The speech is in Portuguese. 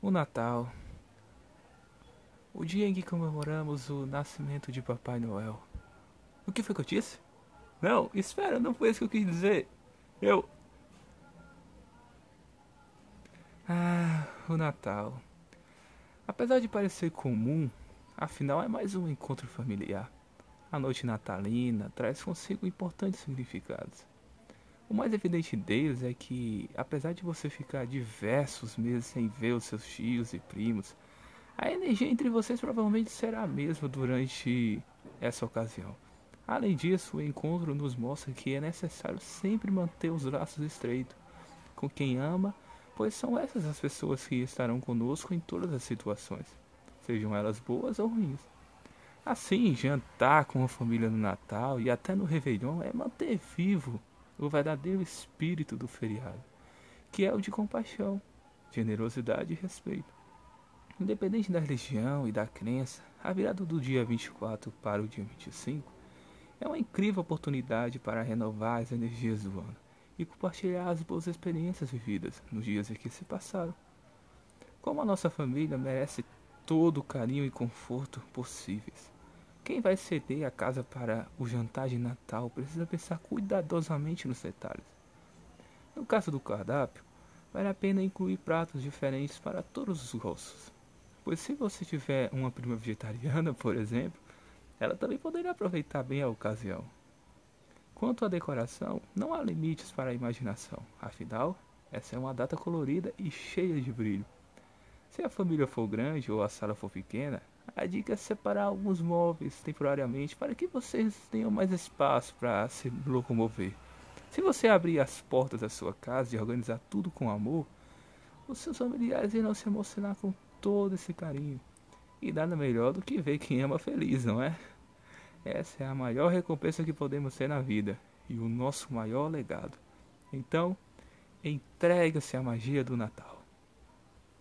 O Natal. O dia em que comemoramos o nascimento de Papai Noel. O que foi que eu disse? Não, espera, não foi isso que eu quis dizer. Eu. Ah, o Natal. Apesar de parecer comum, afinal é mais um encontro familiar. A noite natalina traz consigo importantes significados. O mais evidente deles é que, apesar de você ficar diversos meses sem ver os seus tios e primos, a energia entre vocês provavelmente será a mesma durante essa ocasião. Além disso, o encontro nos mostra que é necessário sempre manter os laços estreitos com quem ama, pois são essas as pessoas que estarão conosco em todas as situações, sejam elas boas ou ruins. Assim, jantar com a família no Natal e até no Réveillon é manter vivo o verdadeiro espírito do feriado, que é o de compaixão, generosidade e respeito. Independente da religião e da crença, a virada do dia 24 para o dia 25 é uma incrível oportunidade para renovar as energias do ano e compartilhar as boas experiências vividas nos dias em que se passaram. Como a nossa família merece todo o carinho e conforto possíveis. Quem vai ceder a casa para o jantar de Natal precisa pensar cuidadosamente nos detalhes. No caso do cardápio, vale a pena incluir pratos diferentes para todos os gostos. Pois se você tiver uma prima vegetariana, por exemplo, ela também poderia aproveitar bem a ocasião. Quanto à decoração, não há limites para a imaginação, afinal, essa é uma data colorida e cheia de brilho. Se a família for grande ou a sala for pequena, a dica é separar alguns móveis temporariamente para que vocês tenham mais espaço para se locomover. Se você abrir as portas da sua casa e organizar tudo com amor, os seus familiares irão se emocionar com todo esse carinho. E nada melhor do que ver quem ama feliz, não é? Essa é a maior recompensa que podemos ter na vida e o nosso maior legado. Então, entregue-se à magia do Natal.